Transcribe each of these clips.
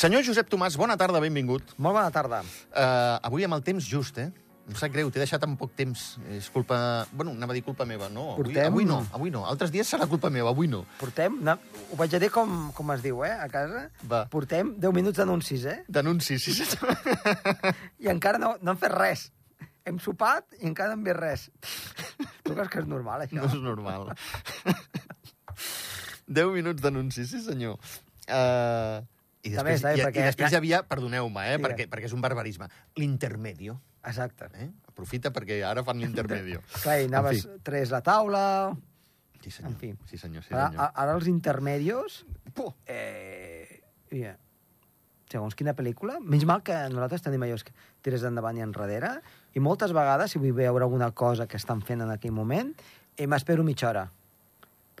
Senyor Josep Tomàs, bona tarda, benvingut. Molt bona tarda. Uh, avui amb el temps just, eh? Em sap greu, t'he deixat amb poc temps. És culpa... Bueno, anava a dir culpa meva. No, avui, Portem- avui no, avui no. Altres dies serà culpa meva, avui no. Portem, no, ho vaig a dir com, com es diu, eh, a casa. Va. Portem 10 minuts d'anuncis, eh? Denuncis, sí, senyor. I encara no, no hem fet res. Hem sopat i encara no hem vist res. Tu creus que és normal, això? No és normal. 10 minuts d'anuncis, sí, senyor. Uh, i després, està bé, i, perquè i després hi havia, perdoneu-me, eh, Digues. perquè, perquè és un barbarisme, l'intermedio. Exacte. Eh? Aprofita perquè ara fan l'intermedio. Clar, i anaves, En fi. tres la taula... Sí, senyor. En fi. Sí, senyor, sí, Ara, senyor. ara els intermedios... Puh. Eh, mira, segons quina pel·lícula, menys mal que nosaltres tenim allò que tires endavant i enrere, i moltes vegades, si vull veure alguna cosa que estan fent en aquell moment, eh, m'espero mitja hora.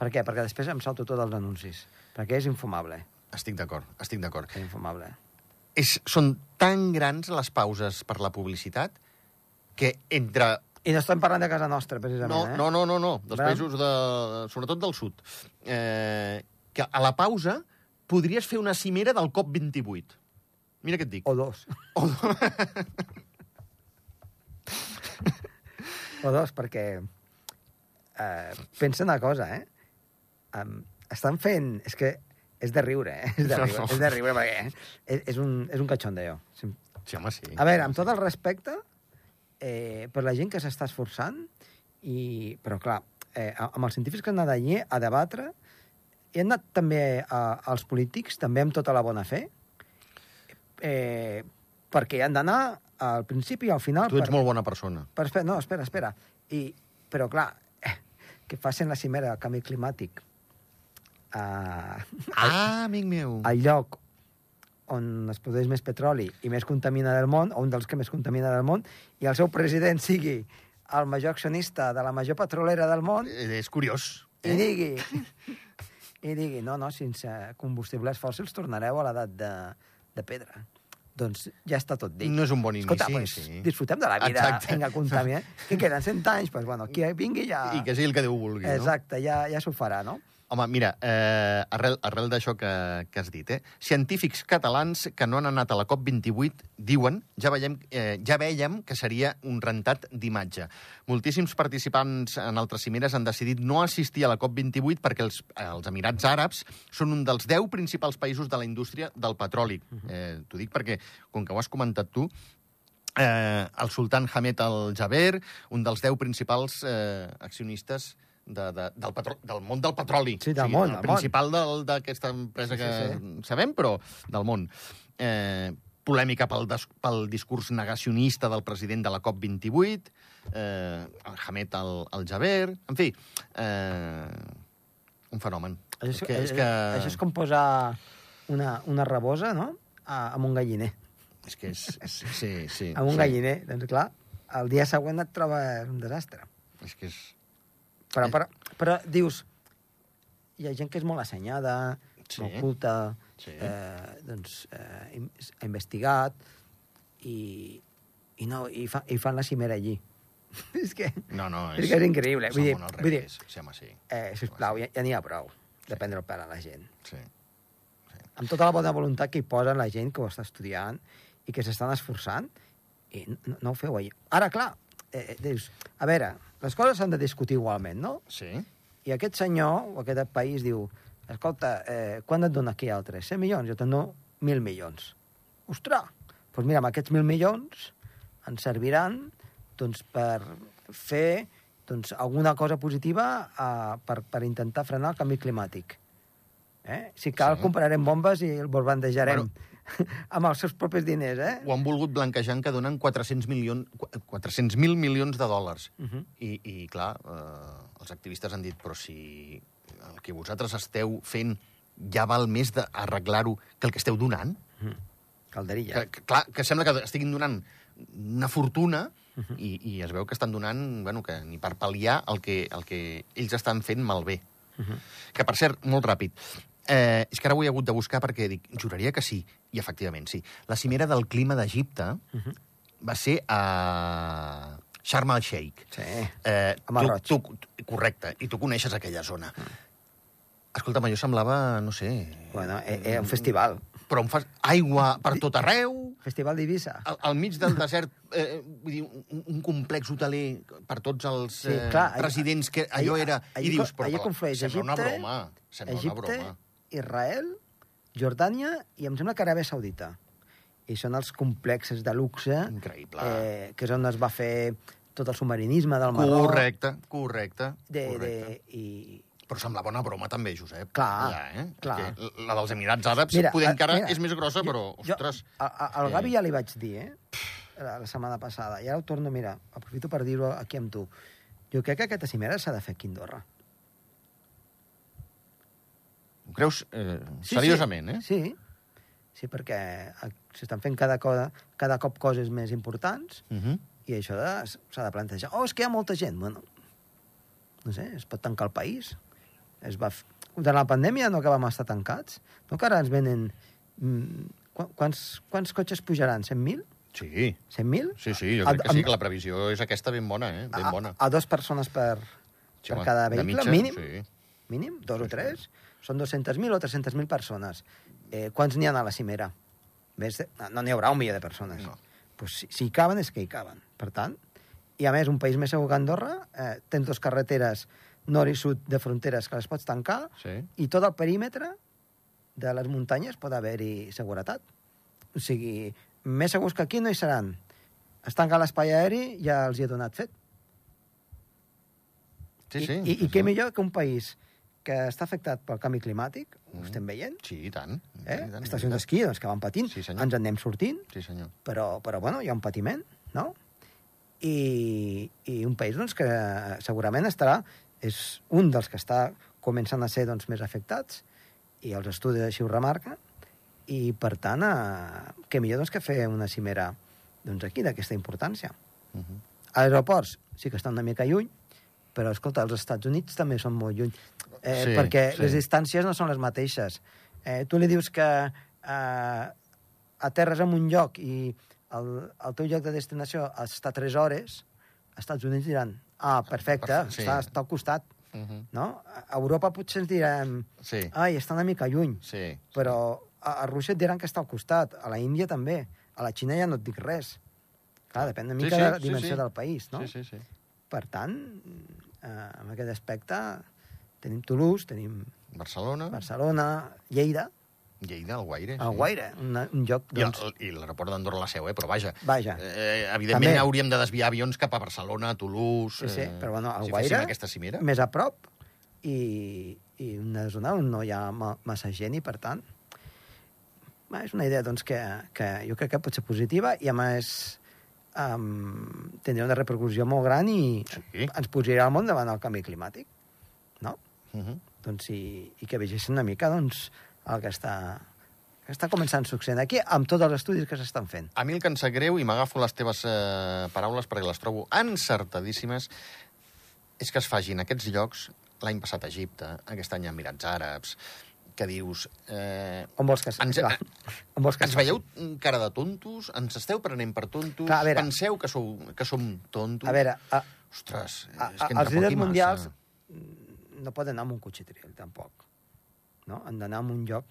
Per què? Perquè després em salto tots els anuncis. Perquè és infumable. Estic d'acord, estic d'acord. És infumable. És, són tan grans les pauses per la publicitat que entre... I no estem parlant de casa nostra, precisament, No, eh? no, no, no, no dels Veure? països, de, sobretot del sud. Eh, que a la pausa podries fer una cimera del COP28. Mira què et dic. O dos. O... O dos, perquè... Eh, pensa una cosa, eh? Um, estan fent... És que és de riure, eh? És de riure, no. és de riure perquè és, és, un, és un cachondeo. Sí. Sí, home, sí. A veure, amb tot el respecte eh, per la gent que s'està esforçant, i, però clar, eh, amb els científics que han anat allí a debatre, i han anat també a, als polítics, també amb tota la bona fe, eh, perquè han d'anar al principi i al final... Tu ets per, molt bona persona. per, no, espera, espera. I, però clar, eh, que facin la cimera del canvi climàtic eh, Ah, amic meu. al lloc on es produeix més petroli i més contamina del món, o un dels que més contamina del món, i el seu president sigui el major accionista de la major petrolera del món, Eh, És curiós. i digui, i digui, no, no, sense combustibles fòssils tornareu a l'edat de, de pedra. Doncs ja està tot dit. No és un bon inici, Escolta, pues, sí. disfrutem de la vida, Exacte. vinga, contaminar. Que queden 100 anys, pues, bueno, qui vingui ja... I que sigui el que Déu vulgui, no? Exacte, ja, ja s'ho farà, no? Home, mira, eh, arrel, arrel d'això que, que has dit, eh? científics catalans que no han anat a la COP28 diuen, ja veiem, eh, ja veiem que seria un rentat d'imatge. Moltíssims participants en altres cimeres han decidit no assistir a la COP28 perquè els, els Emirats Àrabs són un dels 10 principals països de la indústria del petroli. Eh, T'ho dic perquè, com que ho has comentat tu, eh, el sultan Hamed al-Jaber, un dels 10 principals eh, accionistes de, de, del, petro del món del petroli. Sí, del món, El principal d'aquesta empresa Sí, que sí, sabem, però del món. Eh, polèmica pel, des, pel discurs negacionista del president de la COP28, eh, el Hamed al- al-Jaber... En fi, eh, un fenomen. Això és, que, és que, això és com posar una, una rebosa, no?, a, amb un galliner. és que és, és, sí, sí. Amb un sí. galliner. Doncs clar, el dia següent et trobes un desastre. És que és... Però, Eh. però, però dius, hi ha gent que és molt assenyada, Sí. molt culta, Sí. eh, doncs eh, ha investigat i, i, no, i, fa, i fan la cimera allí. és que, No, no, és, que és increïble. és Vull dir, vull dir. Sí, home, sí. eh, sisplau, ja, ja n'hi ha prou de prendre el pèl a la gent. Sí. amb tota la bona voluntat que hi posen la gent que ho està estudiant i que s'estan esforçant, i no, no ho feu ahir. Ara, clar, eh, eh, dius, a veure, les coses s'han de discutir igualment, no? Sí? I aquest senyor, o aquest país, diu, escolta, eh, quan et dona aquí altres? 100 milions? Jo te'n dono 1.000 milions. Ostres! Doncs mira, amb aquests 1.000 milions ens serviran doncs, per fer doncs, alguna cosa positiva eh, per, per intentar frenar el canvi climàtic. Eh? Si cal, sí. comprarem bombes i el bombardejarem bueno. amb els seus propis diners, eh? Ho han volgut blanquejant que donen 400 milions, 400.000 milions de dòlars. Uh -huh. I, i clar, eh, els activistes han dit, però si el que vosaltres esteu fent ja val més d'arreglar-ho que el que esteu donant, Calderilla. que, que, clar, que sembla que estiguin donant una fortuna i, i es veu que estan donant, bueno, que ni per pal·liar el que, el que ells estan fent malbé. Uh -huh. Que, per cert, molt ràpid, eh, és que ara ho he hagut de buscar perquè dic, juraria que sí, i efectivament sí. La cimera del clima d'Egipte Uh -huh. va ser a Sharm el-Sheikh. Sí. Eh, tu, tu, correcte, i tu coneixes aquella zona. Escolta'm, jo semblava, no sé... Bueno, era un festival. però on fas aigua per tot arreu, Festival d'Eivissa. al, al mig del desert, eh, vull dir, un, un complex hoteler per tots els Sí, eh, clar, allà- residents, que allò allà- era... allà I dius, però, allà conflueix sembla una Egipte, broma, sembla Egipte, una broma. Israel, Jordània i em sembla que Aràbia Saudita. I són els complexes de luxe Increïble. eh, que és on es va fer tot el submarinisme del Marroc. Correcte, correcte, De, correcte. de, i, Però sembla bona broma també, Josep. Clar, ja, eh? clar. Que la dels Emirats Àrabs Mira, poder eh, encara mira, és més grossa, però, jo, ostres... a, a, al eh. Gavi ja li vaig dir, eh? La, la setmana passada. I ara ho torno a mirar. Aprofito per dir-ho aquí amb tu. Jo crec que aquesta cimera s'ha de fer aquí a Andorra. Ho creus eh, seriosament, eh? Sí, sí perquè eh, s'estan fent cada, cosa, cada cop coses més importants Uh -huh. i això s'ha de plantejar. Oh, és que hi ha molta gent. Bueno, no sé, es pot tancar el país. Es va... Durant la pandèmia no que vam estar tancats? No que ara ens venen... Mm, qu- quants, quants cotxes pujaran? 100.000? Sí, 100.000? sí, sí, jo A- crec que a- sí, que la previsió és aquesta ben bona, eh? Ben a, bona. a dos persones per, Sí, per home, cada vehicle, mitja, mínim, Sí. mínim, dos Sí, o sí. Són 200.000 o 300.000 persones. Eh, quants n'hi ha a la cimera? Més de... No n'hi haurà un milió de persones. No. Pues, si, si hi caben, és que hi caben. Per tant, i a més, un país més segur que Andorra, eh, tens dos carreteres nord i sud de fronteres que les pots tancar Sí. i tot el perímetre de les muntanyes pot haver-hi seguretat. O sigui, més segurs que aquí no hi seran. Es tanca l'espai aeri, ja els hi he donat fet. Sí, sí. I, i, i què millor que un país que està afectat pel canvi climàtic, ho Mm. estem veient, Sí, i tant. eh? I tant, estacions d'esquí doncs, que van patint, Sí, senyor. ens en anem sortint, Sí, senyor. però, però bueno, hi ha un patiment, no? I, i un país doncs, que segurament estarà, és un dels que està començant a ser doncs, més afectats, i els estudis així ho remarquen, i per tant, eh, què millor doncs, que fer una cimera doncs, aquí d'aquesta importància. Uh -huh. Aeroports sí que estan una mica lluny, però, escolta, els Estats Units també són molt lluny, eh, Sí, perquè sí. les distàncies no són les mateixes. Eh, tu li dius que eh, aterres en un lloc i el, el teu lloc de destinació està a 3 hores, als Estats Units diran ah, perfecte, sí. està, està al costat. Uh -huh. No? A Europa potser ens direm Sí, ai, està una mica lluny, sí. però a, a Rússia et diran que està al costat, a la Índia també, a la Xina ja no et dic res. Clar, depèn una Sí, mica sí, de la sí, dimensió sí. del país, no? Sí, sí, sí. Per tant, eh, en aquest aspecte tenim Toulouse, tenim Barcelona, Barcelona, Lleida, Lleida, el Guaire. el Guaire, un, un lloc, doncs... I l'aeroport d'Andorra la seu, eh? però vaja. Vaja. Eh, evidentment També. hauríem de desviar avions cap a Barcelona, Toulouse... Sí, sí, eh, però bueno, el si Guaire... aquesta cimera. Més a prop i, i una zona on no hi ha ma, massa gent i, per tant, va, és una idea doncs, que, que jo crec que pot ser positiva i, a més, um, tindria una repercussió molt gran i Sí. ens posaria al món davant el canvi climàtic, no? Uh -huh. doncs, i, i que vegessin una mica doncs, el que està, que està començant succeint aquí amb tots els estudis que s'estan fent. A mi el que em sap greu, i m'agafo les teves eh, paraules perquè les trobo encertadíssimes, és que es fagin aquests llocs, l'any passat a Egipte, aquest any a Emirats Àrabs, que dius... Eh, On vols que... Ens- clar, on vols que ens veieu cara de tontos? Ens esteu prenent per tontos? Clar, veure. Penseu que, sou, que som tontos? A veure, a, Ostres, a, és a, que els líders mundials no poden anar amb un cotxe trill, tampoc. No? Han d'anar en un lloc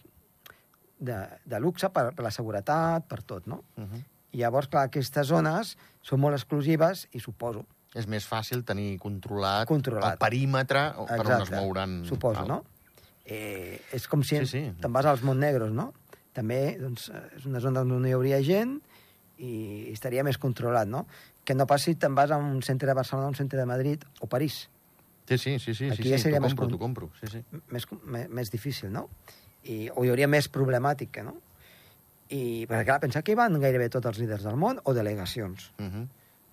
de, de luxe per, per la seguretat, per tot, no? Uh -huh. I llavors, clar, aquestes zones són molt exclusives i suposo, És més fàcil tenir controlat, Controlat. el perímetre o per on es Exacte, mouran... Suposo, Val. no? Eh, és com si Sí, sí, te'n vas als Montnegros, no? També doncs, és una zona on no hi hauria gent i estaria més controlat, no? Que no passi te'n vas a un centre de Barcelona, un centre de Madrid o París. Sí, sí, sí, sí, Aquí sí, ja seria més compro, t'ho compro, sí, sí. més, més, més difícil, no? I, o hi hauria més problemàtica, no? I, perquè, clar, pensar que hi van gairebé tots els líders del món o delegacions, Uh -huh.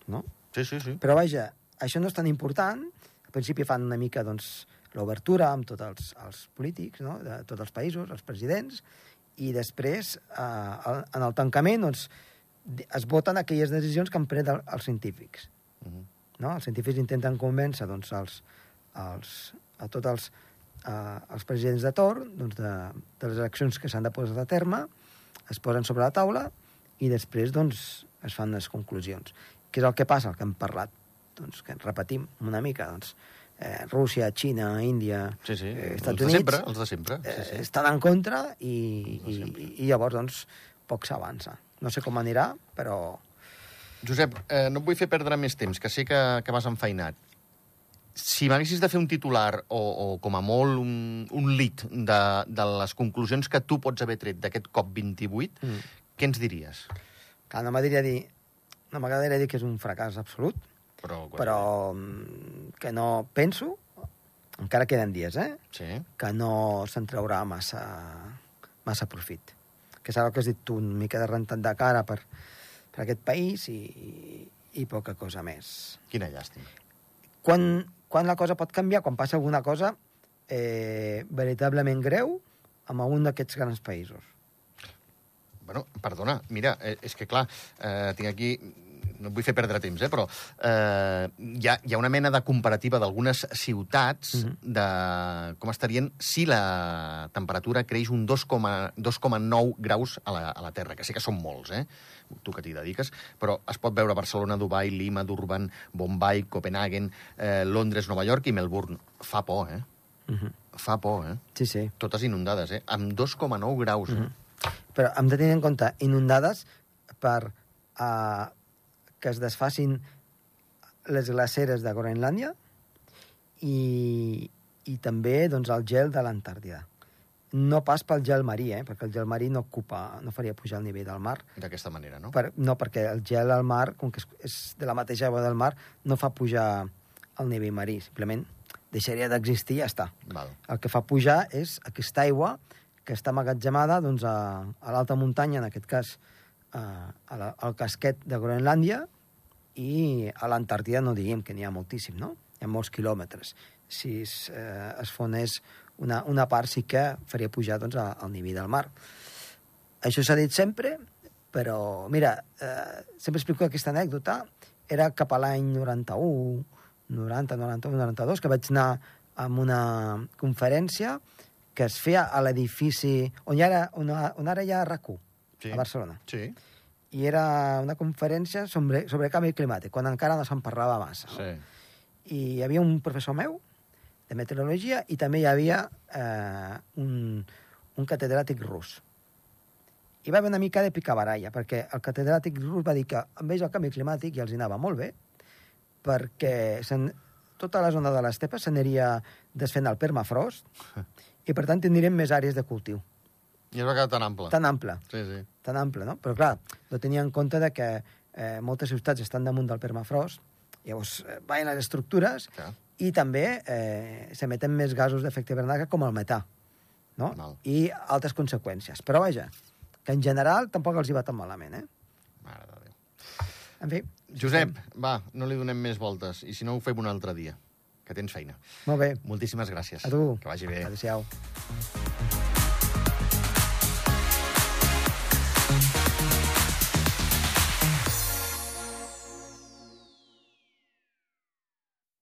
no? Sí, sí, sí. Però, vaja, això no és tan important. Al principi fan una mica, doncs, l'obertura amb tots els, els polítics, no?, de tots els països, els presidents, i després, eh, en el tancament, doncs, es voten aquelles decisions que han pres el- els científics. Uh -huh. No? Els científics intenten convèncer doncs, els, els, a tots els, eh, els presidents de torn doncs, de, de les accions que s'han de posar a terme, es posen sobre la taula i després doncs, es fan les conclusions. Què és el que passa, el que hem parlat? Doncs que repetim una mica. Doncs, eh, Rússia, Xina, Índia, Sí, sí. eh, els Estats de Units, sempre, els de sempre. Sí, eh, sí. estan en contra i, i, i llavors, doncs, poc s'avança. No sé com anirà, però... Josep, eh, no et vull fer perdre més temps, que sé que, que vas enfeinat. Si m'haguessis de fer un titular o, o com a molt un, un lit de, de les conclusions que tu pots haver tret d'aquest COP28, Mm. què ens diries? Clar, no m'agradaria dir, no m'agradaria dir que és un fracàs absolut, Però, però que no penso, encara queden dies, eh? Sí. que no se'n traurà massa, massa profit. Que és el que has dit tu, una mica de rentat de cara per, per aquest país i, i poca cosa més. Quina llàstima. Quan, quan la cosa pot canviar? Quan passa alguna cosa eh, veritablement greu amb algun d'aquests grans països. Bueno, perdona, mira, eh, és que clar, eh, tinc aquí no vull fer perdre temps, eh, però eh, hi, ha, hi ha una mena de comparativa d'algunes ciutats mm -hmm. de com estarien si la temperatura creix un 2,9 graus a la, a la Terra, que sé que són molts, eh? tu que t'hi dediques, però es pot veure Barcelona, Dubai, Lima, Durban, Bombay, Copenhagen, eh, Londres, Nova York i Melbourne. Fa por, eh? Uh -huh. Fa por, eh? Sí, sí. Totes inundades, eh? Amb 2,9 graus, eh? Però hem de tenir en compte inundades per uh, que es desfacin les glaceres de Groenlàndia i, i també doncs, el gel de l'Antàrtida. No pas pel gel marí, eh? perquè el gel marí no ocupa, no faria pujar el nivell del mar. D'aquesta manera, no? Per, no, perquè el gel al mar, com que és, és de la mateixa aigua del mar, no fa pujar el nivell marí. Simplement deixaria d'existir i ja està. Val. El que fa pujar és aquesta aigua que està amagatzemada doncs, a, a l'alta muntanya, en aquest cas a, la, al casquet de Groenlàndia, i a l'Antàrtida no diguem que n'hi ha moltíssim, no? Hi ha molts quilòmetres. Si es, eh, es fonés una, una part sí que faria pujar doncs, al nivell del mar. Això s'ha dit sempre, però, mira, eh, sempre explico aquesta anècdota, era cap a l'any 91, 90, 91, 92, que vaig anar a una conferència que es feia a l'edifici on, ara, on, on ara hi ha RAC1, Sí. a Barcelona. Sí, I era una conferència sobre, sobre canvi climàtic, quan encara no se'n parlava massa. No? sí. I hi havia un professor meu de meteorologia i també hi havia eh, un, un catedràtic rus. I va haver una mica de picabaralla, perquè el catedràtic rus va dir que amb ells el canvi climàtic i els anava molt bé, perquè sen, tota la zona de l'estepa s'aniria desfent el permafrost i, per tant, tindríem més àrees de cultiu. I es va quedar tan ample. Tan ample, Sí, sí. tan ample, no? Però, clar, no tenia en compte de que eh, moltes ciutats estan damunt del permafrost, llavors eh, van les estructures Clar. i també eh, s'emeten més gasos d'efecte hivernacle com el metà, no? Val. I altres conseqüències. Però, vaja, que en general tampoc els hi va tan malament, eh? Mare de Déu. En fi, Josep, va, no li donem més voltes, i si no ho fem un altre dia, que tens feina. molt bé. Moltíssimes gràcies. A tu. Que vagi bé. Adéu-siau.